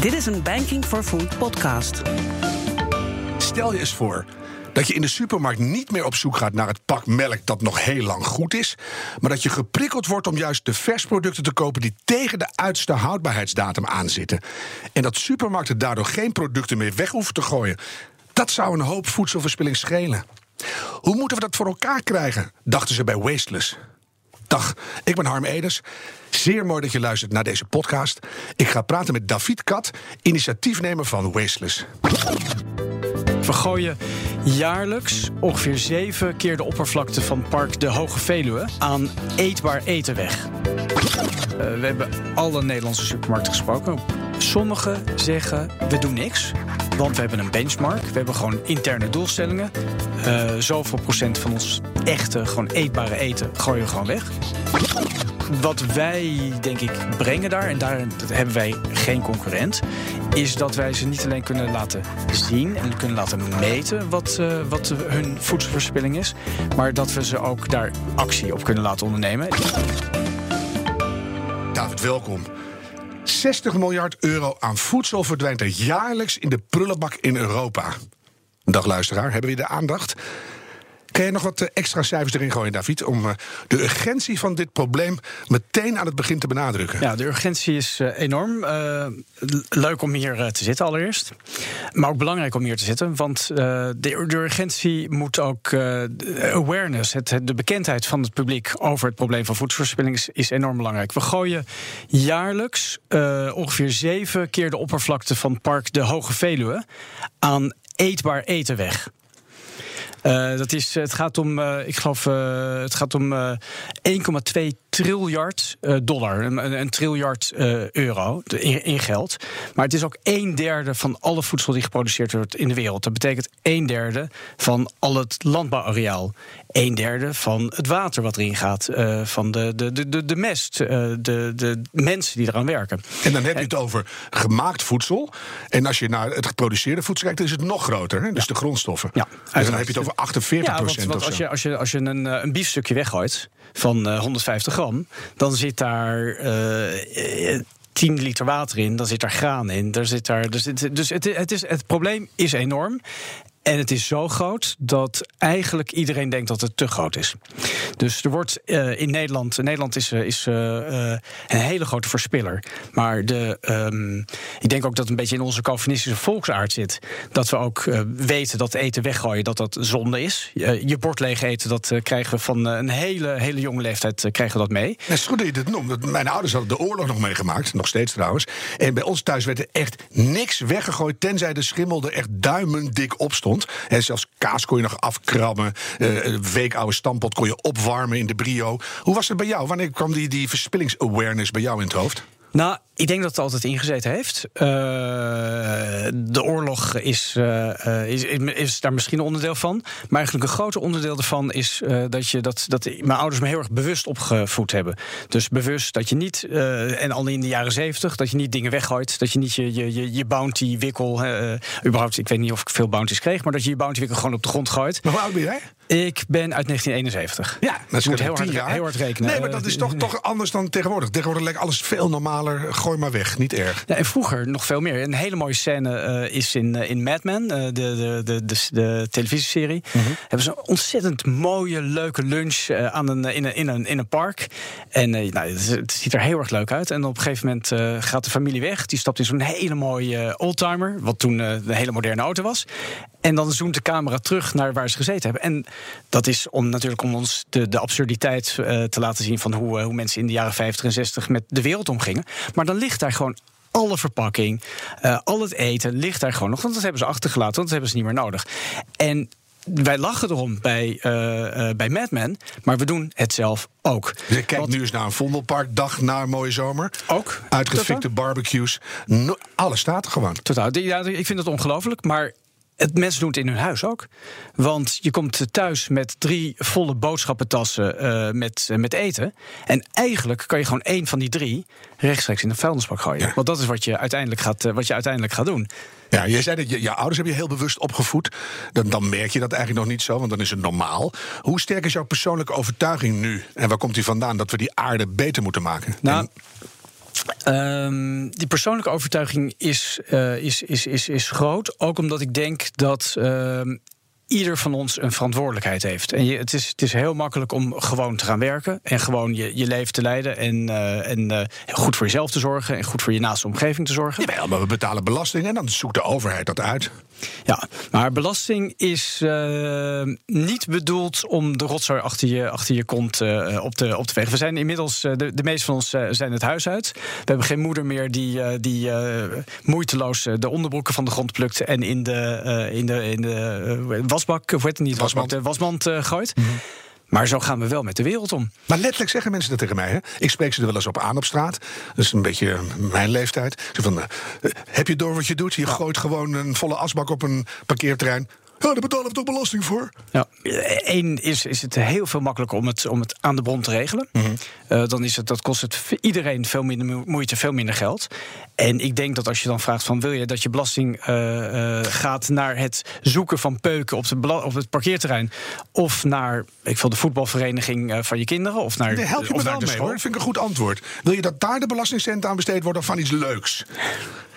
Dit is een Banking for Food podcast. Stel je eens voor dat je in de supermarkt niet meer op zoek gaat naar het pak melk dat nog heel lang goed is, maar dat je geprikkeld wordt om juist de versproducten te kopen die tegen de uiterste houdbaarheidsdatum aanzitten. En dat supermarkten daardoor geen producten meer weg hoeven te gooien. Dat zou een hoop voedselverspilling schelen. Hoe moeten we dat voor elkaar krijgen? dachten ze bij Wasteless. Dag, ik ben Harm Eders. Zeer mooi dat je luistert naar deze podcast. Ik ga praten met David Kat, initiatiefnemer van Wasteless. We gooien jaarlijks ongeveer zeven keer de oppervlakte van Park de Hoge Veluwe aan eetbaar eten weg. Uh, we hebben alle Nederlandse supermarkten gesproken. Sommigen zeggen we doen niks, want we hebben een benchmark. We hebben gewoon interne doelstellingen. Uh, zoveel procent van ons echte, gewoon eetbare eten gooien we gewoon weg wat wij, denk ik, brengen daar, en daar hebben wij geen concurrent, is dat wij ze niet alleen kunnen laten zien en kunnen laten meten wat, uh, wat hun voedselverspilling is, maar dat we ze ook daar actie op kunnen laten ondernemen. David, welkom. 60 miljard euro aan voedsel verdwijnt er jaarlijks in de prullenbak in Europa. Dag luisteraar, hebben we de aandacht? Kan je nog wat eh, extra cijfers erin gooien, David, om eh, de urgentie van dit probleem meteen aan het begin te benadrukken? Ja, de urgentie is eh, enorm. leuk om hier te zitten allereerst. Maar ook belangrijk om hier te zitten, want de, de, urgentie moet ook awareness, het, de bekendheid van het publiek over het probleem van voedselverspilling is, is enorm belangrijk. We gooien jaarlijks ongeveer zeven keer de oppervlakte van Park de Hoge Veluwe aan eetbaar eten weg. Uh, dat is, het gaat om, uh, ik geloof, uh, het gaat om 1,2 triljard dollar, een, een triljard euro in, in, geld. Maar het is ook een derde van alle voedsel die geproduceerd wordt in de wereld. Dat betekent een derde van al het landbouwareaal. Een derde van het water wat erin gaat, van de, de, de, de mest, de, de mensen die eraan werken. En dan heb je het over gemaakt voedsel. En als je naar het geproduceerde voedsel kijkt, is het nog groter. Hè? Dus de grondstoffen. Ja, dus dan heb je het over 48 ja, want, want als, je, als, je, als je een, eh, een biefstukje weggooit van uh, eh, 150 gram, dan zit daar. Uh, eh, 10 liter water in, dan zit daar graan in. Daar zit daar, dus dus het, het, is, het probleem is enorm. En het is zo groot dat eigenlijk iedereen denkt dat het te groot is. Dus er wordt uh, in Nederland. Nederland is, uh, is uh, een hele grote verspiller. Maar de, um, ik denk ook dat het een beetje in onze Calvinistische volksaard zit. Dat we ook weten dat eten weggooien dat dat zonde is. je bord leeg eten, dat krijgen we van een hele, hele jonge leeftijd krijgen we dat mee. Het is goed dat je dit noemt. Mijn ouders hadden de oorlog nog meegemaakt. Nog steeds trouwens. En bij ons thuis werd er echt niks weggegooid. Tenzij de schimmel er echt duimendik op stond. Zelfs kaas kon je nog afkrabben. Uh, een week oude stampot kon je opwarmen in de brio. Hoe was het bij jou? Wanneer kwam die, die verspillingsawareness bij jou in het hoofd? Nou, ik denk dat het altijd ingezeten heeft. Uh, de oorlog is, uh, is, is, daar misschien een onderdeel van. Maar eigenlijk een groter onderdeel ervan is uh, dat, je, dat, dat mijn ouders me heel erg bewust opgevoed hebben. Dus bewust dat je niet, en al in de jaren zeventig, dat je niet dingen weggooit. Dat je niet je, je, je bounty wikkel, überhaupt, ik weet niet of ik veel bounties kreeg, maar dat je je bounty wikkel gewoon op de grond gooit. Maar hoe oud ben jij? Ik ben uit 1971. Ja, dat is moet heel hard, heel hard rekenen. Nee, maar dat is toch, toch anders dan tegenwoordig. Tegenwoordig lijkt alles veel normaler. Gooi maar weg, niet erg. Ja, en vroeger nog veel meer. Een hele mooie scène uh, is in, uh, in Mad Men, uh, de, de, de, de, de televisieserie. Mm -hmm. Hebben ze een ontzettend mooie, leuke lunch aan een, in, een, in, een, in een park. En nou, het, het, ziet er heel erg leuk uit. En op een gegeven moment gaat de familie weg. Die stapt in zo'n hele mooie oldtimer, wat toen een hele moderne auto was. En dan zoomt de camera terug naar waar ze gezeten hebben. En dat is om natuurlijk om ons de, de absurditeit te laten zien van hoe, hoe mensen in de jaren 50 en 60 met de wereld omgingen. Maar dan ligt daar gewoon alle verpakking, uh, al het eten ligt daar gewoon nog. Want dat hebben ze achtergelaten, want dat hebben ze niet meer nodig. En wij lachen erom bij, uh, uh, bij Mad Men, maar we doen het zelf ook. Dus kijk nu eens naar een Vondelpark, dag na een mooie zomer. Ook. Uitgefikte barbecues. No, alles staat er gewoon. Totaal. Ja, ik vind het ongelooflijk, maar het mensen doen het in hun huis ook. Want je komt thuis met drie volle boodschappentassen uh, met, uh, met eten. En eigenlijk kan je gewoon één van die drie rechtstreeks in de vuilnisbak gooien. Ja. Want dat is wat je uiteindelijk gaat, uh, wat je uiteindelijk gaat doen. Ja, je zei dat je, je ouders heb je heel bewust opgevoed. Dan, dan merk je dat eigenlijk nog niet zo, want dan is het normaal. Hoe sterk is jouw persoonlijke overtuiging nu? En waar komt die vandaan dat we die aarde beter moeten maken? Nou, Um, die persoonlijke overtuiging is, uh, is, is, is, is groot. Ook omdat ik denk dat. Uh, ieder van ons een verantwoordelijkheid heeft. En je, het, is, het is heel makkelijk om gewoon te gaan werken en gewoon je, je leven te leiden en, uh, en uh, goed voor jezelf te zorgen en goed voor je naaste omgeving te zorgen. Jawel, maar we betalen belasting en dan zoekt de overheid dat uit. Ja, maar belasting is uh, niet bedoeld om de rotzooi achter je, achter je kont op, te, op te vegen. We zijn inmiddels, de, de meeste van ons zijn het huis uit. We hebben geen moeder meer die, die moeiteloos de onderbroeken van de grond plukt en in de, in de, in de wasbak, of weet het niet, wasmand, de wasmand uh, gooit. Mm -hmm. Maar zo gaan we wel met de wereld om. Maar letterlijk zeggen mensen dat tegen mij. Hè? Ik spreek ze er wel eens op aan op straat. Dat is een beetje mijn leeftijd. Ze van, uh, heb je door wat je doet? Je gooit gewoon een volle asbak op een parkeerterrein. Ja, daar betalen we toch belasting voor? Ja. Eén is, is het heel veel makkelijker om het, om het aan de bron te regelen. Mm -hmm. uh, dan is het, dat kost het iedereen veel minder moeite, veel minder geld. En ik denk dat als je dan vraagt van wil je dat je belasting uh, uh, gaat naar het zoeken van peuken op, de op het parkeerterrein of naar ik wil de voetbalvereniging van je kinderen of naar, nee, help je me naar wel mee hoor. Dat vind ik een goed antwoord. Wil je dat daar de belastingcent aan besteed wordt of van iets leuks?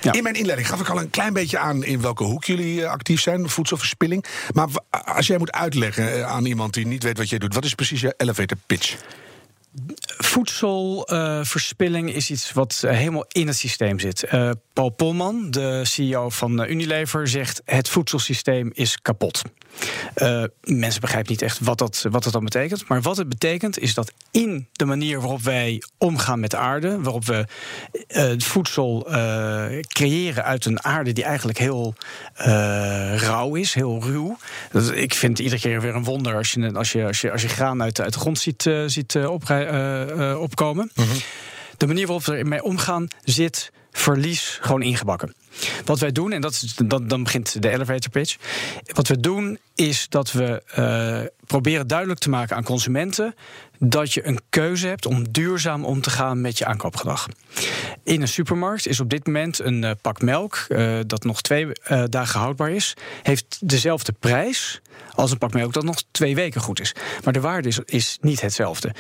Ja. In mijn inleiding gaf ik al een klein beetje aan in welke hoek jullie actief zijn, voedselverspilling. Maar als jij moet uitleggen aan iemand die niet weet wat jij doet, wat is precies je elevator pitch? Voedselverspilling is iets wat helemaal in het systeem zit. Uh, Paul Polman, de CEO van Unilever, zegt: het voedselsysteem is kapot. Mensen begrijpen niet echt wat dat, wat dat dan betekent. Maar wat het betekent is dat in de manier waarop wij omgaan met de aarde, waarop we voedsel creëren uit een aarde die eigenlijk heel rauw is, heel ruw. Dat, ik vind iedere keer weer een wonder als je, als je, als je, als je graan uit, uit de grond ziet, ziet opkomen. Mm -hmm. De manier waarop we ermee omgaan zit verlies gewoon ingebakken. Wat wij doen, en dat is, dan, begint de elevator pitch. Wat we doen is dat we uh, proberen duidelijk te maken aan consumenten dat je een keuze hebt om duurzaam om te gaan met je aankoopgedrag. In een supermarkt is op dit moment een uh, pak melk uh, dat nog twee dagen houdbaar is, heeft dezelfde prijs als een pak melk dat nog twee weken goed is. Maar de waarde is, is niet hetzelfde.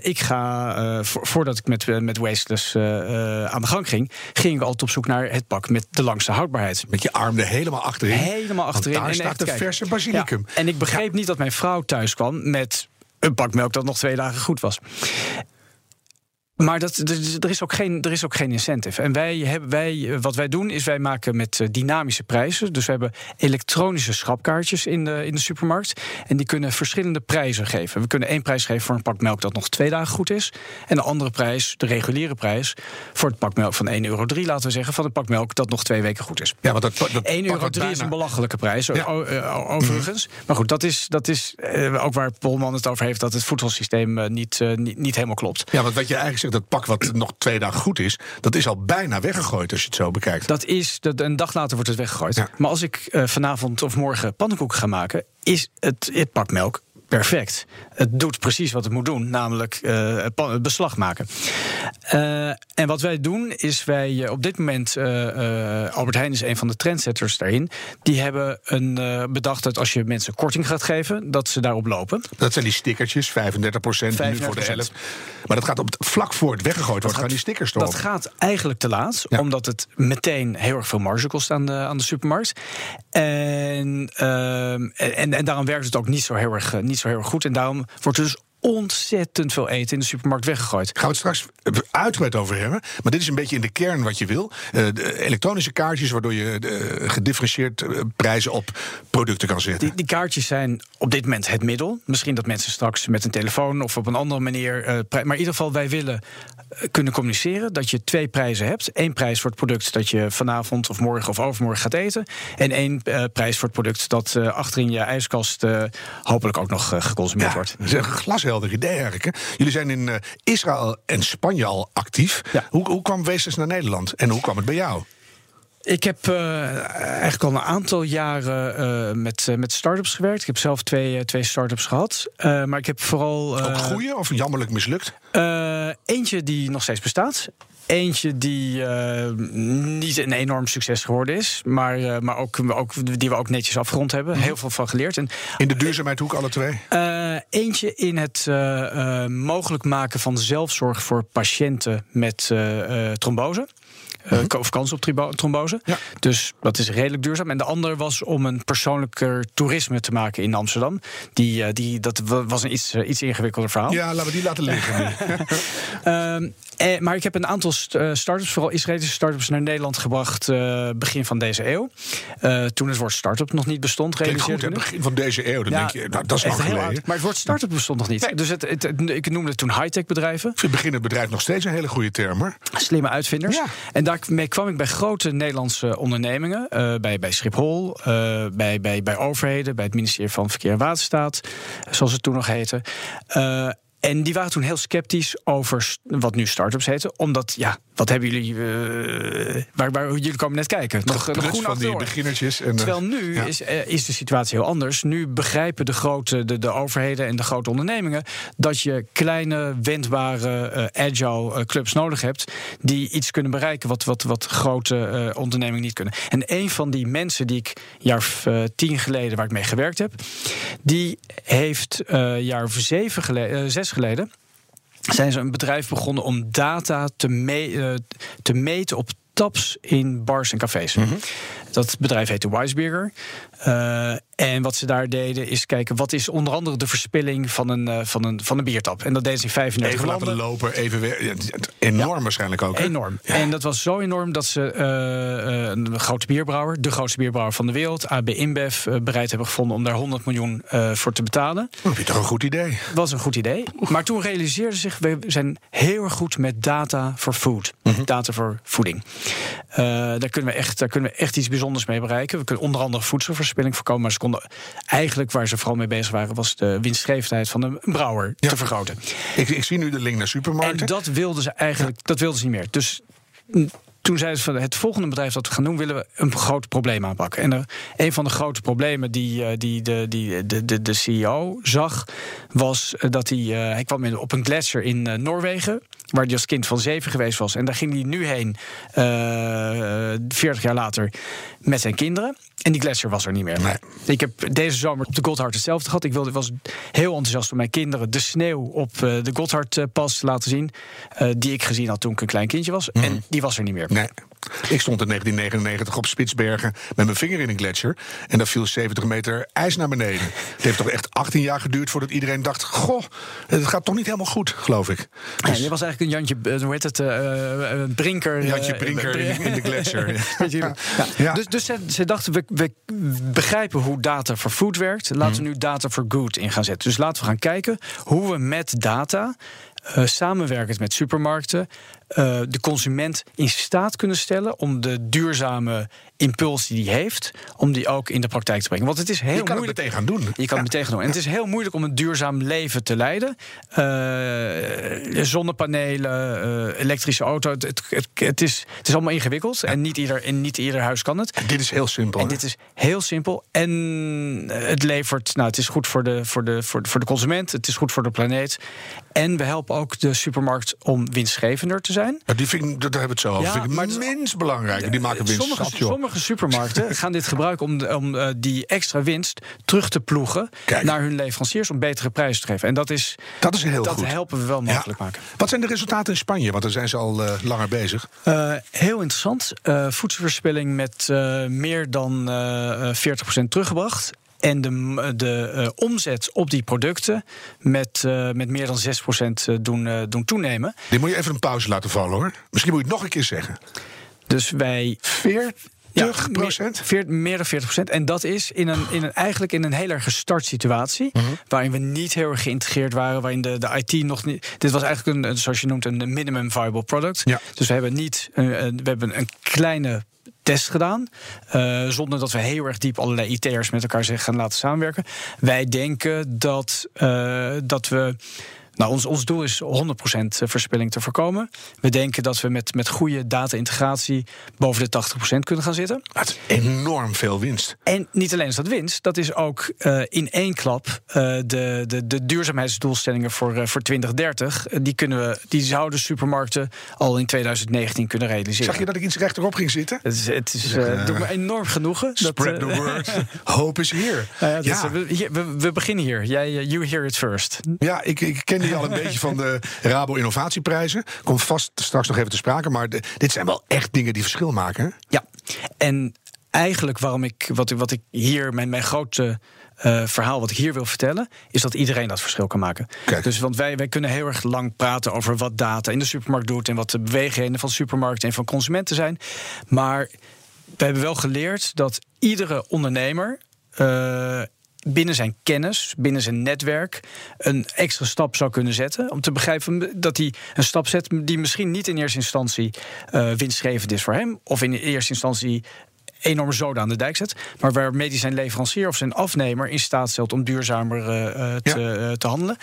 Ik ga, vo voordat ik met, met Wasteless aan de gang ging, ging ik altijd op zoek naar het pak met de langste houdbaarheid. Met je arm er helemaal achterin. Helemaal achterin. Want daar en staat de verse basilicum. Ja, en ik begreep ja. niet dat mijn vrouw thuis kwam met een pak melk dat nog twee dagen goed was. Maar dat, er, is ook geen, er is ook geen incentive. En wij hebben, wij, wat wij doen is wij maken met dynamische prijzen. Dus we hebben elektronische schapkaartjes in de, in de supermarkt. En die kunnen verschillende prijzen geven. We kunnen één prijs geven voor een pak melk dat nog twee dagen goed is. En een andere prijs, de reguliere prijs, voor het pak melk van 1,3 euro, laten we zeggen, van het pak melk dat nog twee weken goed is. Ja, want dat, dat 1,3 euro bijna... is een belachelijke prijs, ja. overigens. Mm. Maar goed, dat is, dat is ook waar Polman het over heeft, dat het voedselsysteem niet, niet, niet helemaal klopt. Ja, want wat je eigenlijk zegt dat pak wat nog twee dagen goed is, dat is al bijna weggegooid als je het zo bekijkt. Dat is, dat, een dag later wordt het weggegooid. Ja. Maar als ik uh, vanavond of morgen pannenkoeken ga maken, is het, het pak melk perfect. Het doet precies wat het moet doen, namelijk uh, het beslag maken. Uh, en wat wij doen is wij uh, op dit moment, Albert Heijn is een van de trendsetters daarin, die hebben een, bedacht dat als je mensen korting gaat geven, dat ze daarop lopen. Dat zijn die stickertjes, 35 procent nu voor de helft. Maar dat gaat op het, vlak voor het weggegooid wordt, gaan die stickers erop. Dat gaat eigenlijk te laat, ja. omdat het meteen heel erg veel marge kost aan de, aan de supermarkt. En, en, en daarom werkt het ook niet zo heel erg, niet zo heel goed. En daarom wordt dus ontzettend veel eten in de supermarkt weggegooid. Gaan we het straks uitgebreid over hebben. Maar dit is een beetje in de kern wat je wil. Uh, de elektronische kaartjes waardoor je uh, gedifferentieerd uh, prijzen op producten kan zetten. Die, die, kaartjes zijn op dit moment het middel. Misschien dat mensen straks met een telefoon of op een andere manier. maar in ieder geval, wij willen kunnen communiceren dat je twee prijzen hebt. Eén prijs voor het product dat je vanavond of morgen of overmorgen gaat eten. En één prijs voor het product dat achter in je ijskast hopelijk ook nog geconsumeerd ja, wordt. Dat is idee eigenlijk. Hè? Jullie zijn in Israël en Spanje al actief. Ja. Hoe, hoe kwam Weesters naar Nederland en hoe kwam het bij jou? Ik heb uh, eigenlijk al een aantal jaren uh, met, uh, met start-ups gewerkt. Ik heb zelf twee, twee start-ups gehad. maar ik heb vooral. Ook goede of jammerlijk mislukt? eentje die nog steeds bestaat. Eentje die niet een enorm succes geworden is, maar, maar ook, ook, die we ook netjes afgerond hebben. Mhm. Heel veel van geleerd. En, in de duurzaamheid alle twee? eentje in het mogelijk maken van zelfzorg voor patiënten met trombose. Uh, of kans op trombose. Dus dat is redelijk duurzaam. En de ander was om een persoonlijker toerisme te maken in Amsterdam. Die, uh, die, dat was een iets, uh, iets ingewikkelder verhaal. Ja, laten we die laten liggen. Ehm, eh, maar ik heb een aantal start-ups, vooral Israëlische start-ups, naar Nederland gebracht begin van deze eeuw. toen het woord start-up nog niet bestond. Klinkt goed, het begin van deze eeuw. Dan denk je, nou, dat is nog geleden. maar het woord start-up bestond nog niet. Dus het, het, ik noemde het toen high-tech bedrijven. Ik vind begin het bedrijf nog steeds een hele goede term. Hoor. Slimme uitvinders. Ja. En daarmee kwam ik bij grote Nederlandse ondernemingen. Uh, bij, bij Schiphol, uh, bij, bij, bij overheden, bij het ministerie van Verkeer en Waterstaat, zoals het toen nog heette. Uh, en die waren toen heel sceptisch over wat nu start-ups heten. Omdat, ja, wat hebben jullie... Uh, waar, waar, jullie komen net kijken. Nog, nog groen van die beginnertjes. En, Terwijl nu is, uh, is de situatie heel anders. Nu begrijpen de grote, de, de overheden en de grote ondernemingen... dat je kleine, wendbare, uh, agile clubs nodig hebt... die iets kunnen bereiken wat, wat, wat grote ondernemingen niet kunnen. En een van die mensen die ik jaar tien geleden... waar ik mee gewerkt heb... die heeft jaar zeven geleden, zes geleden zijn ze een bedrijf begonnen om data te, me uh, te meten op taps in bars en cafés. Mm -hmm. Dat bedrijf heette Weisberger. Uh, en wat ze daar deden is kijken wat is onder andere de verspilling van een, uh, van een, van een biertap. En dat deden ze in 35 even landen. laten lopen, even weer. Enorm ja, waarschijnlijk ook. Hè? Enorm. Ja. En dat was zo enorm dat ze uh, een grote bierbrouwer, de grootste bierbrouwer van de wereld, AB InBev, bereid hebben gevonden om daar 100 miljoen voor te betalen. Dat je toch een goed idee? Was een goed idee. Maar toen realiseerden ze zich, we zijn heel erg goed met data voor food. Mm -hmm. Data voor voeding. daar, kunnen we echt, daar kunnen we echt iets bijzonders mee bereiken. We kunnen onder andere voedselverspilling voorkomen, maar ze konden eigenlijk waar ze vooral mee bezig waren, was de winstgevendheid van een brouwer ja. te vergroten. Ik, ik, zie nu de link naar supermarkten. En dat wilden ze eigenlijk, ja. dat wilden ze niet meer. Dus toen zeiden ze van het volgende bedrijf dat we gaan doen, willen we een groot probleem aanpakken. En er, een van de grote problemen die, die, de, die de, de, de CEO zag, was dat hij, uh, hij kwam op een gletsjer in uh, Noorwegen, waar hij als kind van zeven geweest was. En daar ging hij nu heen, uh, 40 jaar later, met zijn kinderen. En die gletsjer was er niet meer. Nee. Ik heb deze zomer op de Gotthard hetzelfde gehad. Ik wilde, was heel enthousiast om mijn kinderen de sneeuw op uh, de Gotthardpas te laten zien. Uh, die ik gezien had toen ik een klein kindje was. Mm. En die was er niet meer. Nee. Ik stond in 1999 op Spitsbergen met mijn vinger in een gletsjer. En daar viel 70 meter ijs naar beneden. Het heeft toch echt 18 jaar geduurd voordat iedereen dacht: Goh, het gaat toch niet helemaal goed, geloof ik. Dus... Ja, je was eigenlijk een Jantje, hoe heet het, uh, Brinker. Jantje Brinker in, in, de gletsjer. ja. Ja. Dus, dus ze, ze, dachten: we, we, begrijpen hoe data voor food werkt. Laten we nu data voor good in gaan zetten. Dus laten we gaan kijken hoe we met data. Uh, samenwerkend met supermarkten uh, de consument in staat kunnen stellen om de duurzame impuls die hij heeft, om die ook in de praktijk te brengen. Want het is heel je kan moeilijk. Het meteen gaan doen. Je kan ja. het meteen gaan doen. En het is heel moeilijk om een duurzaam leven te leiden. Uh, zonnepanelen, uh, elektrische auto. Het, het, het, is, het is allemaal ingewikkeld. Ja. En, niet ieder, en niet ieder huis kan het. En dit is heel simpel. En dit is heel simpel. En het levert, nou, het is goed voor de, voor, de, voor, de, voor de consument. Het is goed voor de planeet. En we helpen ook de supermarkt om winstgevender te zijn. Ja, die vind, daar hebben we het zo over. Ja, vind ik maar mens belangrijk. Die maken winst. Sommige, supermarkten gaan dit gebruiken om, om uh, die extra winst terug te ploegen Kijk. naar hun leveranciers om betere prijzen te geven. En dat is, dat is heel dat goed. helpen we wel mogelijk ja. maken. Wat zijn de resultaten in Spanje? Want daar zijn ze al uh, langer bezig. Uh, heel interessant. voedselverspilling met meer dan 40% teruggebracht. En de, de uh, omzet op die producten met, uh, met meer dan 6% doen, uh, doen toenemen. Dit moet je even een pauze laten vallen hoor. Misschien moet je het nog een keer zeggen. Dus wij. 40 ja, procent? Meer, meer, dan 40 procent. En dat is in een, in een, eigenlijk in een heel erg gestart situatie. Mm -hmm. Waarin we niet heel erg geïntegreerd waren. Waarin de, de IT nog niet. Dit was eigenlijk een, zoals je noemt, een minimum viable product. Ja. Dus we hebben niet. we hebben een kleine test gedaan. Uh, zonder dat we heel erg diep allerlei IT'ers met elkaar gaan laten samenwerken. Wij denken dat, uh, dat we Nou, ons, ons doel is 100% verspilling te voorkomen. We denken dat we met, met goede data-integratie boven de 80% kunnen gaan zitten. Dat is enorm veel winst. En niet alleen is dat winst, dat is ook uh, in één klap uh, de, de, de duurzaamheidsdoelstellingen voor, uh, voor 2030. die, kunnen we, die zouden supermarkten al in 2019 kunnen realiseren. Zag je dat ik iets rechterop ging zitten? Het, is, het is, doet me enorm genoegen. Spread the word. Hope is here. Nou ja, ja. we, we, we, beginnen hier. Jij, you hear it first. Ja, ik, ik ken die al een beetje van de Rabo Innovatieprijzen. Komt vast straks nog even te sprake. Maar de, dit zijn wel echt dingen die verschil maken. Ja, en eigenlijk waarom ik, wat, wat ik hier, mijn, mijn grote uh, verhaal wat ik hier wil vertellen, is dat iedereen dat verschil kan maken. Kijk. Dus want wij, wij kunnen heel erg lang praten over wat data in de supermarkt doet en wat de bewegingen van supermarkten en van consumenten zijn. Maar we hebben wel geleerd dat iedere ondernemer. Uh, binnen zijn kennis, binnen zijn netwerk, een extra stap zou kunnen zetten. Om te begrijpen dat hij een stap zet die misschien niet in eerste instantie uh, winstgevend is voor hem, of in eerste instantie enorme zoden aan de dijk zet. Maar waarmee hij zijn leverancier of zijn afnemer in staat stelt om duurzamer uh, te, ja. te, handelen.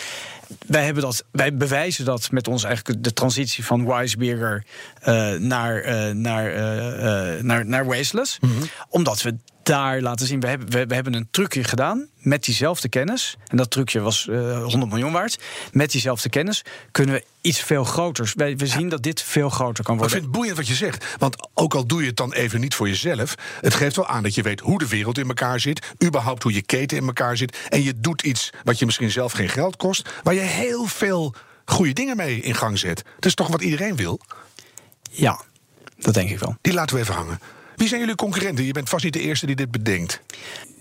Wij, hebben dat, wij bewijzen dat met ons eigenlijk de transitie van Wiseberger uh, naar, naar, naar, naar Wasteless. Mm -hmm. Omdat we daar laten zien. We hebben, we, we, hebben een trucje gedaan met diezelfde kennis. En dat trucje was uh, 100 miljoen waard. Met diezelfde kennis kunnen we iets veel groters. Wij, we zien ja. dat dit veel groter kan worden. ik vind het boeiend wat je zegt. Want ook al doe je het dan even niet voor jezelf. Het geeft wel aan dat je weet hoe de wereld in elkaar zit. Überhaupt hoe je keten in elkaar zit. En je doet iets wat je misschien zelf geen geld kost. Waar je heel veel goede dingen mee in gang zet. Dat is toch wat iedereen wil? Ja, dat denk ik wel. Die laten we even hangen. Wie zijn jullie concurrenten? Je bent vast niet de eerste die dit bedenkt.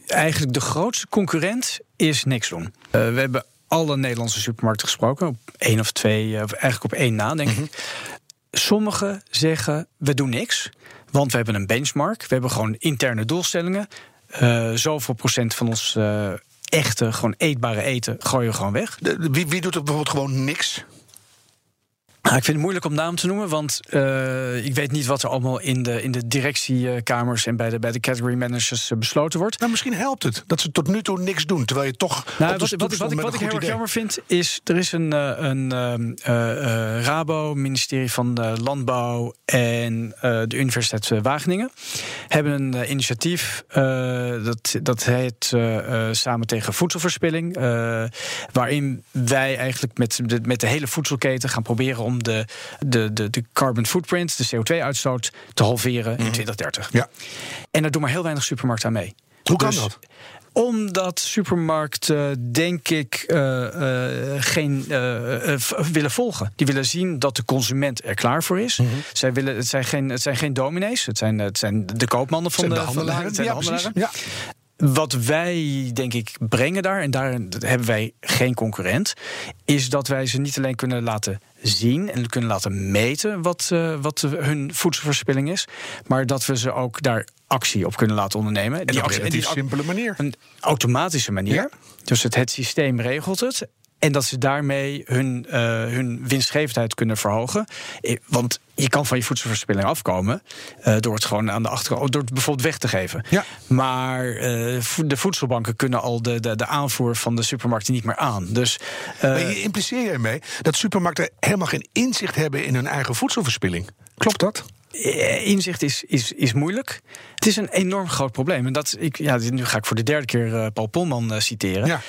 Eigenlijk de grootste concurrent is niks doen. Uh, we hebben alle Nederlandse supermarkten gesproken. Op één of twee, uh, eigenlijk op één na, denk mm -hmm. ik. Sommigen zeggen, we doen niks. Want we hebben een benchmark. We hebben gewoon interne doelstellingen. Uh, zoveel procent van ons echte, gewoon eetbare eten gooien we gewoon weg. De, wie, wie doet er bijvoorbeeld gewoon niks? Nou, ik vind het moeilijk om naam te noemen, want uh, ik weet niet wat er allemaal in de, in de directiekamers en bij de, bij de category managers besloten wordt. Nou, misschien helpt het dat ze tot nu toe niks doen, terwijl je toch. Nou, wat, wat, wat, ik, wat ik heel erg jammer vind, is er is een, een uh, uh, Rabo, ministerie van Landbouw en de Universiteit Wageningen hebben een initiatief dat, dat heet Samen tegen voedselverspilling, waarin wij eigenlijk met de, met de hele voedselketen gaan proberen om de, de, de, de carbon footprint, de CO2-uitstoot, te halveren mm. in 2030. Ja. En daar doen maar heel weinig supermarkten aan mee. Hoe kan dus, dat? Omdat supermarkten, denk ik, uh, uh, geen uh, willen volgen. Die willen zien dat de consument er klaar voor is. Mm -hmm. Zij willen, het, zijn geen, het zijn geen dominees, het zijn, het zijn de koopmannen van zijn de, de handelaren. Van de, ja, de handelaren. Ja. Wat wij, denk ik, brengen daar, en daar hebben wij geen concurrent, is dat wij ze niet alleen kunnen laten zien en kunnen laten meten wat, uh, wat hun voedselverspilling is, maar dat we ze ook daar actie op kunnen laten ondernemen. En die op een simpele manier. Een automatische manier. Ja. Dus het, het systeem regelt het. En dat ze daarmee hun, uh, hun winstgevendheid kunnen verhogen. Want je kan van je voedselverspilling afkomen uh, door het gewoon aan de achterkant, door het bijvoorbeeld weg te geven. Ja. Maar uh, de voedselbanken kunnen al de, de, de aanvoer van de supermarkten niet meer aan. Dus, maar je impliceer je ermee dat supermarkten helemaal geen inzicht hebben in hun eigen voedselverspilling. Klopt dat? Inzicht is, is, is moeilijk. Het is een enorm groot probleem. En dat, ik, ja, nu ga ik voor de derde keer uh, Paul Polman uh, citeren. Ja.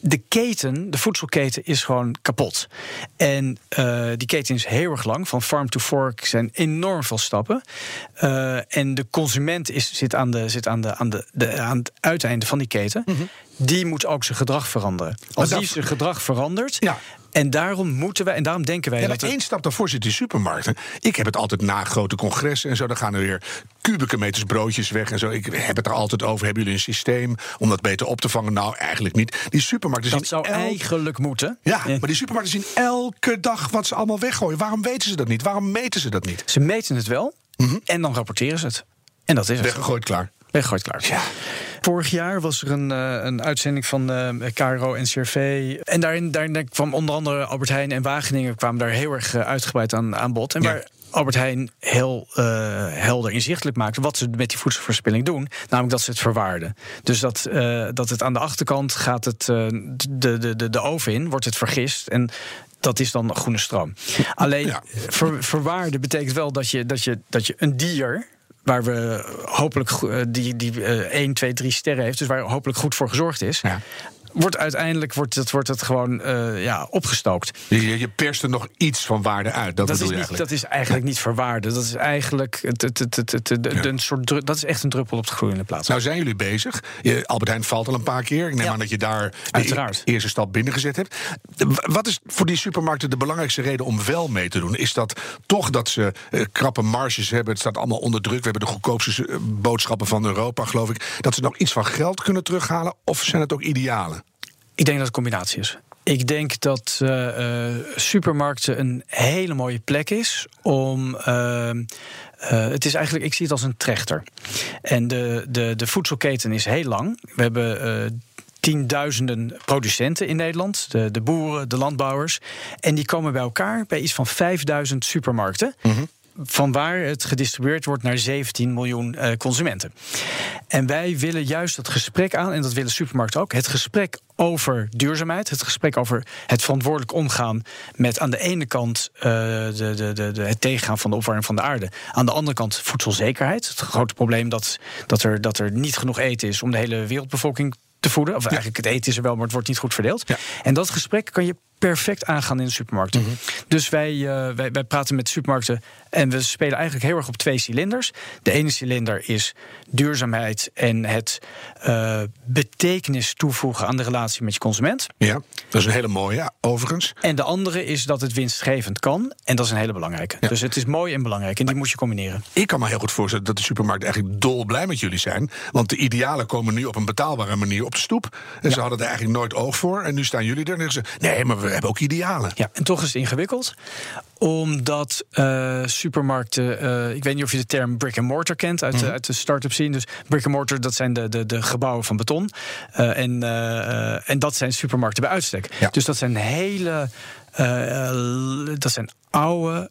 De keten, de voedselketen, is gewoon kapot. En uh, die keten is heel erg lang. Van farm to fork zijn enorm veel stappen. en de consument is, zit, aan, de, zit aan, de, aan, de, de, aan het uiteinde van die keten. Mm -hmm. Die moet ook zijn gedrag veranderen. Als die zijn gedrag verandert, ja. En daarom moeten wij, en daarom denken wij. Ja, dat één stap daarvoor zit die supermarkten. Ik heb het altijd na grote congressen en zo. Dan gaan er weer kubieke meters broodjes weg en zo. Ik heb het er altijd over. Hebben jullie een systeem om dat beter op te vangen? Nou, eigenlijk niet. Die supermarkten dat zien. zou elk... eigenlijk moeten. Ja, maar die supermarkten zien elke dag wat ze allemaal weggooien. Waarom weten ze dat niet? Waarom meten ze dat niet? Ze meten het wel mm -hmm. en dan rapporteren ze het. En dat is het. Weggegooid klaar. Weggegooid klaar. Ja. Vorig jaar was er een, uh, een uitzending van uh, KRO en CRV. En daarin, daarin kwam onder andere Albert Heijn en Wageningen kwamen daar heel erg uh, uitgebreid aan, aan bod. En ja. waar Albert Heijn heel uh, helder inzichtelijk maakte wat ze met die voedselverspilling doen. Namelijk dat ze het verwaarden. Dus dat, uh, dat het aan de achterkant gaat het uh, de, de, de, de oven in, wordt het vergist. En dat is dan groene stroom. Alleen ja. ver, verwaarden betekent wel dat je, dat, je, dat je een dier waar we hopelijk die, die uh, 1, 2, 3 sterren heeft, dus waar hopelijk goed voor gezorgd is. Ja wordt uiteindelijk wordt het, wordt het gewoon uh, ja, opgestookt. Je, je perst er nog iets van waarde uit. Dat, dat bedoel is je niet, Dat is eigenlijk niet verwaarde. Dat is eigenlijk het, het, het, het, het, het ja. een soort dat is echt een druppel op de groeiende plaats. Nou zijn jullie bezig. Je, Albert Heijn valt al een paar keer. Ik neem ja. aan dat je daar Uiteraard. de eerste stap binnengezet hebt. Wat is voor die supermarkten de belangrijkste reden om wel mee te doen? Is dat toch dat ze uh, krappe marges hebben? Het staat allemaal onder druk. We hebben de goedkoopste uh, boodschappen van Europa, geloof ik. Dat ze nog iets van geld kunnen terughalen? Of zijn het ook idealen? Ik denk dat het een combinatie is. Ik denk dat uh, uh, supermarkten een hele mooie plek is om. Uh, het is eigenlijk, ik zie het als een trechter. En de, de, de voedselketen is heel lang. We hebben tienduizenden producenten in Nederland. De, de boeren, de landbouwers. En die komen bij elkaar bij iets van 5000 supermarkten. Mm van waar het gedistribueerd wordt naar 17 miljoen uh, consumenten. En wij willen juist dat gesprek aan, en dat willen supermarkten ook, het gesprek over duurzaamheid, het gesprek over het verantwoordelijk omgaan met aan de ene kant uh, de, de, de, het tegengaan van de opwarming van de aarde, aan de andere kant voedselzekerheid. Het grote probleem dat, dat, er, dat er niet genoeg eten is om de hele wereldbevolking te voeden. Of ja. eigenlijk het eten is er wel, maar het wordt niet goed verdeeld. Ja. En dat gesprek kan je perfect aangaan in de supermarkten. Mm -hmm. Dus wij, uh, wij, wij praten met supermarkten en we spelen eigenlijk heel erg op twee cilinders. De ene cilinder is duurzaamheid en het uh, betekenis toevoegen aan de relatie met je consument. Ja, dat is een hele mooie, ja, overigens. En de andere is dat het winstgevend kan. En dat is een hele belangrijke. Ja. Dus het is mooi en belangrijk en die moet je combineren. Ik kan me heel goed voorstellen dat de supermarkten eigenlijk dol blij met jullie zijn. Want de idealen komen nu op een betaalbare manier op de stoep. En ja. ze hadden er eigenlijk nooit oog voor. En nu staan jullie er en zeggen ze: nee, maar we hebben ook idealen. Ja, en toch is het ingewikkeld. Omdat uh, supermarkten, uh, ik weet niet of je de term brick and mortar kent uit, mm -hmm. uit de start-up scene. Dus brick and mortar, dat zijn de, de, de gebouwen van beton. Uh, en, en dat zijn supermarkten bij uitstek. Ja. Dus dat zijn hele, dat zijn oude,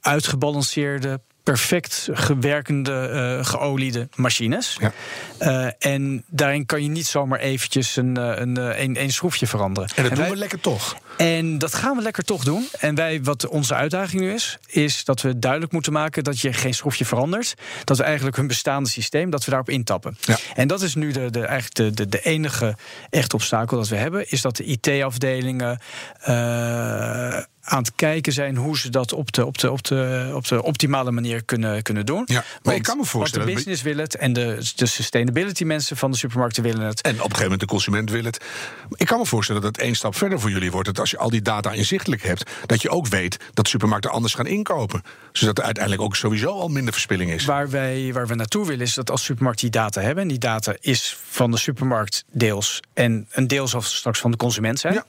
uitgebalanceerde perfect gewerkende, uh, geoliede machines. Ja. Uh, en daarin kan je niet zomaar eventjes een, een, een, een schroefje veranderen. En dat en doen wij, we lekker toch. En dat gaan we lekker toch doen. En wij, wat onze uitdaging nu is, is dat we duidelijk moeten maken dat je geen schroefje verandert. Dat we eigenlijk hun bestaande systeem, dat we daarop intappen. Ja. En dat is nu de, de, eigenlijk de, de, de enige echt obstakel dat we hebben, is dat de IT-afdelingen. Uh, aan het kijken zijn hoe ze dat op de, op de, op de, op de optimale manier kunnen, kunnen doen. Ja, maar want, ik kan me voorstellen. de business wil het en de, de sustainability mensen van de supermarkten willen het. En op een gegeven moment de consument wil het. Ik kan me voorstellen dat het één stap verder voor jullie wordt. Dat als je al die data inzichtelijk hebt, dat je ook weet dat supermarkten anders gaan inkopen. Zodat er uiteindelijk ook sowieso al minder verspilling is. Waar, wij, waar we naartoe willen is dat als supermarkt die data hebben, en die data is van de supermarkt deels en een deel zal straks van de consument zijn. Ja,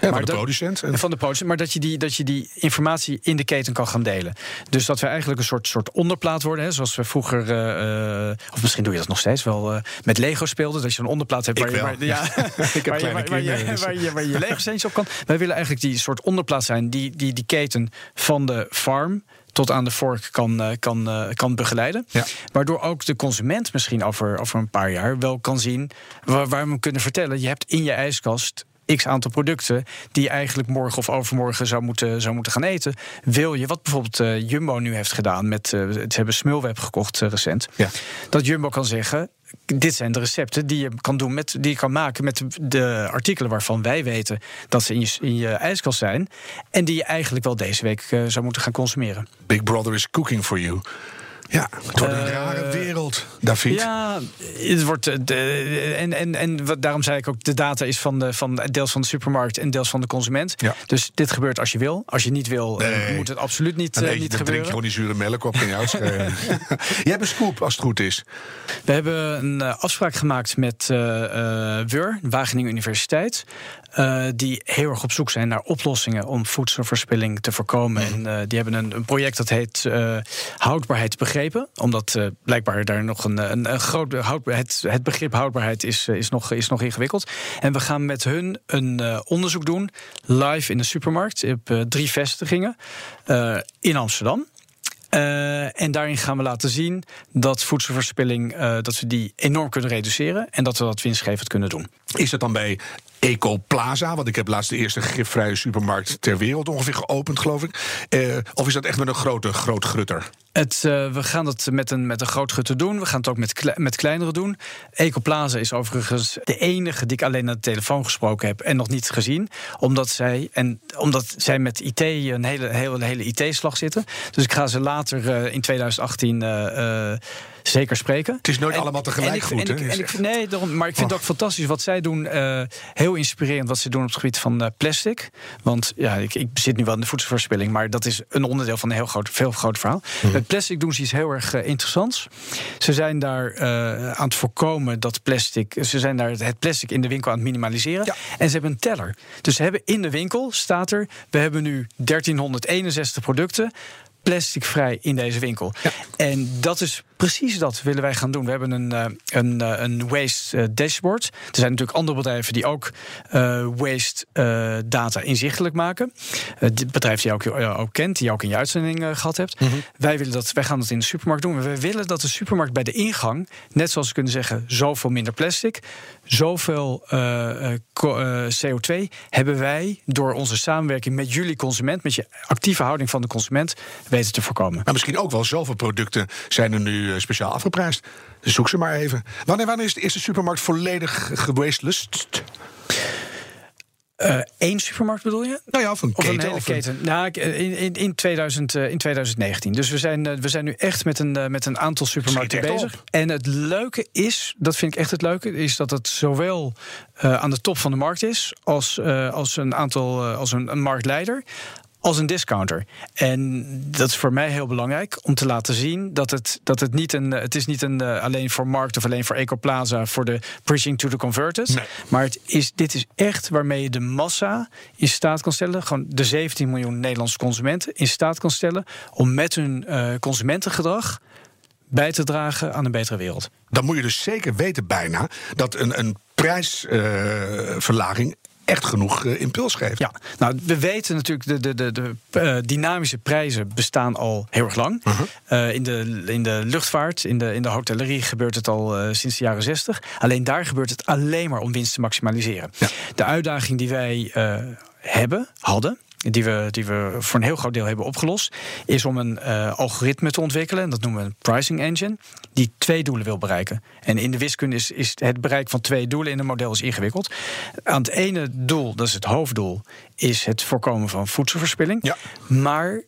ja van de producent. En van de producent, maar dat je die dat je die informatie in de keten kan gaan delen. Dus dat we eigenlijk een soort, soort onderplaat worden. Hè, zoals we vroeger, uh, of misschien doe je dat nog steeds wel, uh, met Lego speelden. Dat je een onderplaat hebt waar je, waar, ja, waar, je, Lego op kan. Wij willen eigenlijk die soort onderplaat zijn die die, die keten van de farm tot aan de vork kan, kan, kan begeleiden. Ja. Waardoor ook de consument misschien over, over een paar jaar wel kan zien waar, waar we hem kunnen vertellen. Je hebt in je ijskast x aantal producten die je eigenlijk morgen of overmorgen zou moeten, zou moeten gaan eten. Wil je, wat bijvoorbeeld uh, Jumbo nu heeft gedaan met, uh, ze hebben Smulweb gekocht uh, recent. Ja. Dat Jumbo kan zeggen, dit zijn de recepten die je kan doen met, die je kan maken met de artikelen waarvan wij weten dat ze in je, in je ijskast zijn. En die je eigenlijk wel deze week zou moeten gaan consumeren. Big Brother is cooking for you. Ja, het wordt een uh, rare wereld, David. Ja, het wordt. De, en en, en wat, daarom zei ik ook: de data is van, de, van deels van de supermarkt en deels van de consument. Ja. Dus dit gebeurt als je wil. Als je niet wil, nee. moet het absoluut niet, uh, niet dan gebeuren. drink je gewoon die zure melk op en je uitschrijven. je hebt een scoop als het goed is. We hebben een uh, afspraak gemaakt met WUR, Wageningen Universiteit. Uh, die heel erg op zoek zijn naar oplossingen om voedselverspilling te voorkomen. Mm. En uh, die hebben een, een, project dat heet uh, Houdbaarheid begrepen. Omdat blijkbaar daar nog een, een, een groot. Het, het, begrip houdbaarheid is, is, nog, is nog ingewikkeld. En we gaan met hun een onderzoek doen, live in de supermarkt, op drie vestigingen in Amsterdam. Uh, en daarin gaan we laten zien dat voedselverspilling uh, dat we die enorm kunnen reduceren en dat we dat winstgevend kunnen doen. Is het dan bij Ecoplaza, want ik heb laatst de eerste gifvrije supermarkt ter wereld ongeveer geopend, geloof ik. Uh, of is dat echt met een grote, groot grutter? Het, uh, we gaan het met een, met een groot grutter doen. We gaan het ook met, kle met kleinere doen. Ecoplaza is overigens de enige die ik alleen aan de telefoon gesproken heb en nog niet gezien. Omdat zij, en omdat zij met IT een hele, hele, hele IT-slag zitten. Dus ik ga ze later uh, in 2018 zeker spreken. Het is nooit en, allemaal tegelijk ik, goed, en ik, en nee, daarom, maar ik vind het ook fantastisch wat zij doen. Uh, heel inspirerend wat ze doen op het gebied van uh, plastic. Want ja, ik, ik zit nu wel in de voedselverspilling, maar dat is een onderdeel van een heel groot, veel groot verhaal. Mm. Met plastic doen ze iets heel erg uh, interessants. Ze zijn daar aan het voorkomen dat plastic. Ze zijn daar het plastic in de winkel aan het minimaliseren. Ja. En ze hebben een teller. Dus ze hebben in de winkel staat er: we hebben nu 1361 producten plasticvrij in deze winkel. Ja. En dat is precies dat willen wij gaan doen. We hebben een, uh, een, uh, een waste uh, dashboard. Er zijn natuurlijk andere bedrijven die ook waste data inzichtelijk maken. Het bedrijf die je ook, ook kent, die je ook in je uitzending gehad hebt. Mm -hmm. Wij, willen dat, wij gaan dat in de supermarkt doen. We willen dat de supermarkt bij de ingang, net zoals we kunnen zeggen, zoveel minder plastic, zoveel CO2 hebben wij door onze samenwerking met jullie consument, met je actieve houding van de consument, weten te voorkomen. Maar misschien ook wel zoveel producten zijn er nu speciaal afgeprijsd. Dus zoek ze maar even. Wanneer, wanneer is de eerste supermarkt volledig gewastelust? Uh, één supermarkt bedoel je? Nou ja, of een keten. Of een hele keten. Nou, in, in, in, 2000, uh, in 2019. Dus we zijn, uh, we zijn nu echt met een, met een aantal supermarkten bezig. Op. En het leuke is, dat vind ik echt het leuke, is dat het zowel aan de top van de markt is als, als een aantal als een, een marktleider als een discounter. En dat is voor mij heel belangrijk om te laten zien dat het, dat het niet een. Het is niet een uh, alleen voor markt of alleen voor Ecoplaza voor de preaching to the converters. Nee. Maar het is, dit is echt waarmee je de massa in staat kan stellen. Gewoon de 17 miljoen Nederlandse consumenten in staat kan stellen om met hun uh, consumentengedrag bij te dragen aan een betere wereld. Dan moet je dus zeker weten bijna dat een, een prijsverlaging uh, echt genoeg uh, impuls geeft. Ja, nou, we weten natuurlijk, de, de, de, de uh, dynamische prijzen bestaan al heel erg lang. -huh. uh, in, de, in de luchtvaart, in de, in de hotellerie gebeurt het al sinds de jaren 60. Alleen daar gebeurt het alleen maar om winst te maximaliseren. Ja. De uitdaging die wij hebben, hadden, die we, die we voor een heel groot deel hebben opgelost, is om een uh, algoritme te ontwikkelen. En dat noemen we een pricing engine. Die twee doelen wil bereiken. En in de wiskunde is, is het bereik van twee doelen in een model is ingewikkeld. Aan het ene doel, dat is het hoofddoel, is het voorkomen van voedselverspilling. Ja. Maar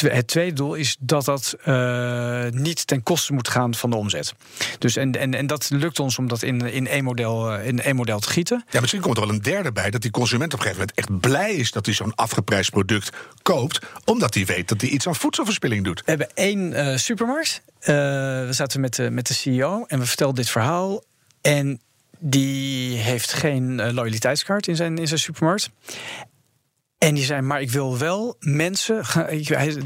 het tweede doel is dat dat uh, niet ten koste moet gaan van de omzet. Dus en, en, en dat lukt ons om dat in, in, één model, in één model te gieten. Ja, misschien komt er wel een derde bij dat die consument op een gegeven moment echt blij is dat hij zo'n afgeprijsd product koopt, omdat hij weet dat hij iets aan voedselverspilling doet. We hebben één uh, supermarkt. Uh, we zaten met de, met de CEO en we vertelden dit verhaal. En die heeft geen loyaliteitskaart in zijn, in zijn supermarkt. En die zei, maar ik wil wel mensen,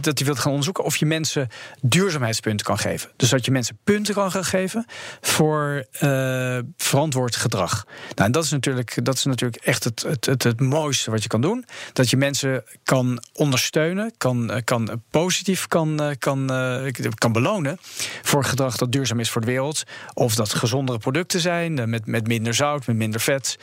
dat hij wil gaan onderzoeken of je mensen duurzaamheidspunten kan geven. Dus dat je mensen punten kan gaan geven voor uh, verantwoord gedrag. Nou, en dat is natuurlijk, dat is natuurlijk echt het, het, het, het, mooiste wat je kan doen. Dat je mensen kan ondersteunen, kan, kan positief kan, kan, kan belonen voor gedrag dat duurzaam is voor de wereld. Of dat gezondere producten zijn, met, met minder zout, met minder vet.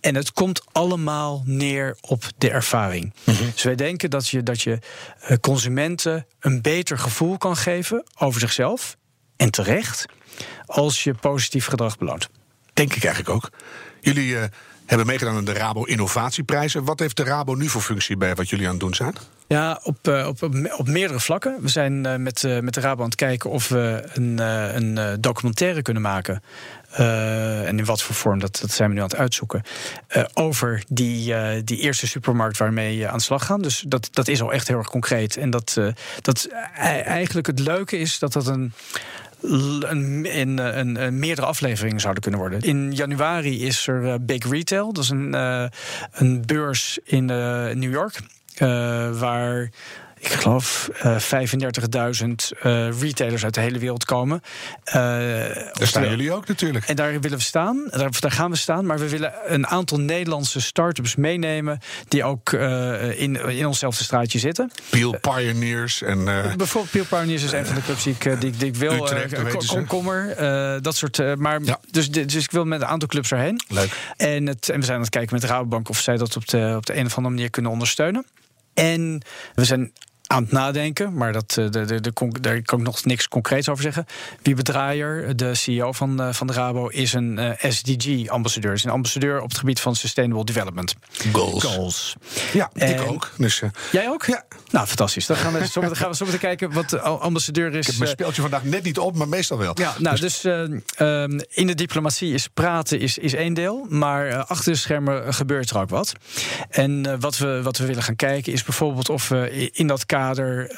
En het komt allemaal neer op de ervaring. Mm -hmm. Dus wij denken dat je, dat je eh, consumenten een beter gevoel kan geven over zichzelf. En terecht, als je positief gedrag beloont. Denk ik eigenlijk ook. Jullie uh, hebben meegedaan aan de Rabo Innovatieprijzen. Wat heeft de Rabo nu voor functie bij wat jullie aan het doen zijn? Ja, op, uh, op, op, meerdere vlakken. We zijn met, met de Rabo aan het kijken of we een, een documentaire kunnen maken. En in wat voor vorm, dat, dat zijn we nu aan het uitzoeken. over die, die eerste supermarkt waarmee je aan de slag gaan. Dus dat, dat is al echt heel erg concreet. En dat, dat eigenlijk het leuke is dat dat een een, in, een, een, meerdere afleveringen zouden kunnen worden. In januari is er Big Retail. Dat is een, een beurs in New York. Waar ik geloof, uh, 35.000 retailers uit de hele wereld komen. daar staan jullie ook natuurlijk. En daar willen we staan, daar, daar, gaan we staan. Maar we willen een aantal Nederlandse start-ups meenemen... die ook in, in onszelfde straatje zitten. Peel Pioneers en... Bijvoorbeeld Peel Pioneers is een van de clubs die ik, die, die ik wil. Komkommer, dat soort... maar, dus, dus ik wil met een aantal clubs erheen. Leuk. En, het, en we zijn aan het kijken met Rabobank... of zij dat op de, op de een of andere manier kunnen ondersteunen. En we zijn aan het nadenken, maar dat, de, de, de, daar kan ik nog niks concreets over zeggen. Wie Draaier, de CEO van, van de Rabo, is een uh, SDG-ambassadeur. Is een ambassadeur op het gebied van Sustainable Development. Goals. Goals. Ja, en, ik ook. Dus, uh, jij ook? Ja. Nou, fantastisch. Dan gaan we zo meteen, gaan we zo meteen kijken wat de ambassadeur is. Ik heb mijn speeltje vandaag net niet op, maar meestal wel. Ja, nou, dus, dus uh, in de diplomatie is praten is, is één deel, maar achter de schermen gebeurt er ook wat. En wat, we, wat we willen gaan kijken is bijvoorbeeld of we in dat kader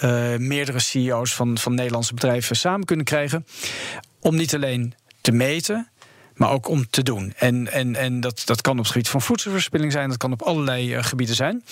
uh, meerdere CEO's van, van Nederlandse bedrijven samen kunnen krijgen. Om niet alleen te meten, maar ook om te doen. En, en, en dat, dat kan op het gebied van voedselverspilling zijn, dat kan op allerlei uh, gebieden zijn.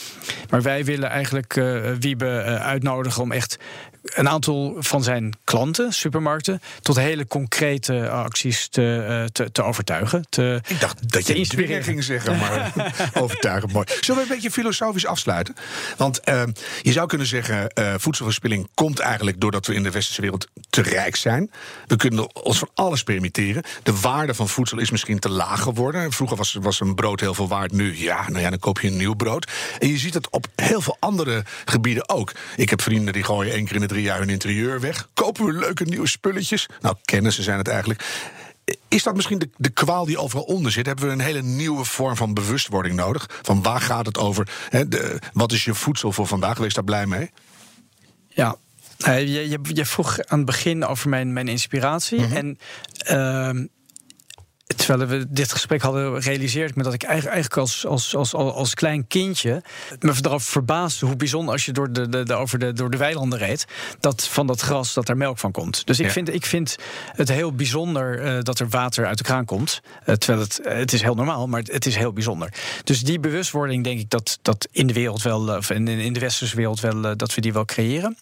Maar wij willen eigenlijk uh, Wiebe uh, uitnodigen om echt een aantal van zijn klanten, supermarkten, tot hele concrete acties te, te, te, overtuigen. Te, Ik dacht dat je inspireren ging zeggen, maar overtuigen mooi. Zullen we een beetje filosofisch afsluiten? Want uh, je zou kunnen zeggen, voedselverspilling komt eigenlijk doordat we in de westerse wereld te rijk zijn. We kunnen ons van alles permitteren. De waarde van voedsel is misschien te laag geworden. Vroeger was, was een brood heel veel waard. Nu, ja, nou ja, dan koop je een nieuw brood. En je ziet het op heel veel andere gebieden ook. Ik heb vrienden die gooien één keer in de drie jaar hun interieur weg. Kopen we leuke nieuwe spulletjes. Nou, kennissen zijn het eigenlijk. Is dat misschien de, de kwaal die overal onder zit? Hebben we een hele nieuwe vorm van bewustwording nodig? Van waar gaat het over? Wat is je voedsel voor vandaag? Wees daar blij mee? Ja, je, je, je vroeg aan het begin over mijn, mijn inspiratie. Mm -hmm. En uh, terwijl we dit gesprek hadden, realiseerde ik me dat ik eigenlijk als, als, als, als klein kindje me erover verbaasde hoe bijzonder als je door de, de, de, over de, door de weilanden reed, dat van dat gras dat er melk van komt. Dus ik, ja. vind, ik vind het heel bijzonder uh, dat er water uit de kraan komt. Uh, terwijl het, uh, het is heel normaal, maar het, het, is heel bijzonder. Dus die bewustwording denk ik dat, dat in de wereld wel, of in, in de westerse wereld wel, dat we die wel creëren.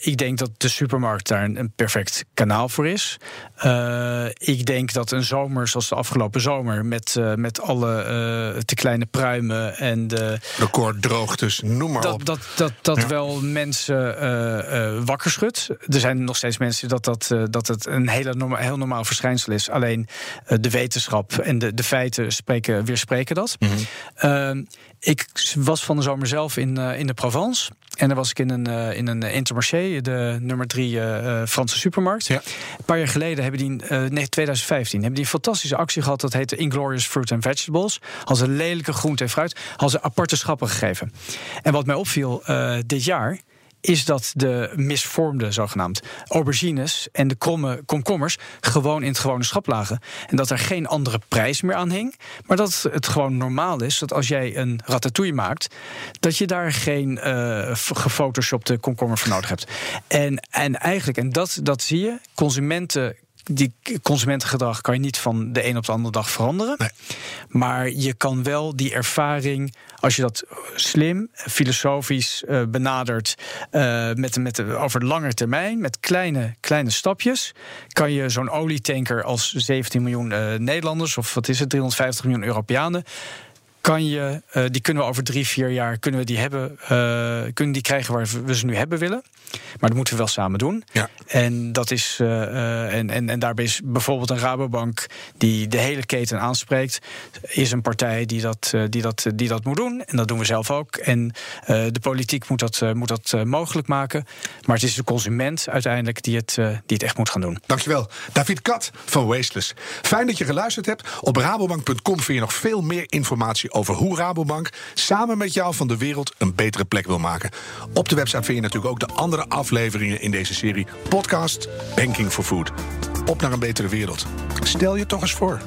ik denk dat de supermarkt daar een, een perfect kanaal voor is. ik denk dat een zomer zoals de afgelopen zomer. Met, uh, met alle uh, te kleine pruimen en de. Recorddroogtes, noem maar dat, op. Dat, dat, dat ja. wel mensen uh, wakker schudt. Er zijn nog steeds mensen dat, dat, dat het een hele norma heel normaal verschijnsel is. Alleen de wetenschap en de, de feiten spreken, weerspreken dat. Mhm. Mm -hmm. ik was van de zomer zelf in, in de Provence. En dan was ik in een, uh, in een Intermarché, de nummer drie uh, Franse supermarkt. Ja. Een paar jaar geleden hebben die, uh, nee, 2015, hebben die een fantastische actie gehad. Dat heette Inglorious Fruit and Vegetables. Als een lelijke groente en fruit. Als ze aparte schappen gegeven. En wat mij opviel dit jaar is dat de misvormde, zogenaamd, aubergines en de kromme komkommers gewoon in het gewone schap lagen. En dat er geen andere prijs meer aan hing. Maar dat het gewoon normaal is dat als jij een ratatouille maakt, dat je daar geen uh, gefotoshopte komkommer voor nodig hebt. En, en eigenlijk, en dat, dat zie je, consumenten die consumentengedrag kan je niet van de een op de andere dag veranderen. Nee. Maar je kan wel die ervaring, als je dat slim, filosofisch uh, benadert, uh, met, met, over de lange termijn, met kleine, kleine stapjes, kan je zo'n olietanker als 17 miljoen uh, Nederlanders, of wat is het, 350 miljoen Europeanen kan je, uh, die kunnen we over drie, vier jaar kunnen we die hebben, uh, kunnen die krijgen waar we ze nu hebben willen. Maar dat moeten we wel samen doen. Ja. En dat is uh, en, en, en daarbij is bijvoorbeeld een Rabobank die de hele keten aanspreekt, is een partij die dat, die dat, die dat moet doen. En dat doen we zelf ook. En de politiek moet dat, moet dat mogelijk maken. Maar het is de consument uiteindelijk die het, die het echt moet gaan doen. Dankjewel. David Kat van Wasteless. Fijn dat je geluisterd hebt. Op rabobank.com vind je nog veel meer informatie over hoe Rabobank samen met jou van de wereld een betere plek wil maken. Op de website vind je natuurlijk ook de andere afleveringen in deze serie podcast Banking for Food. Op naar een betere wereld. Stel je toch eens voor.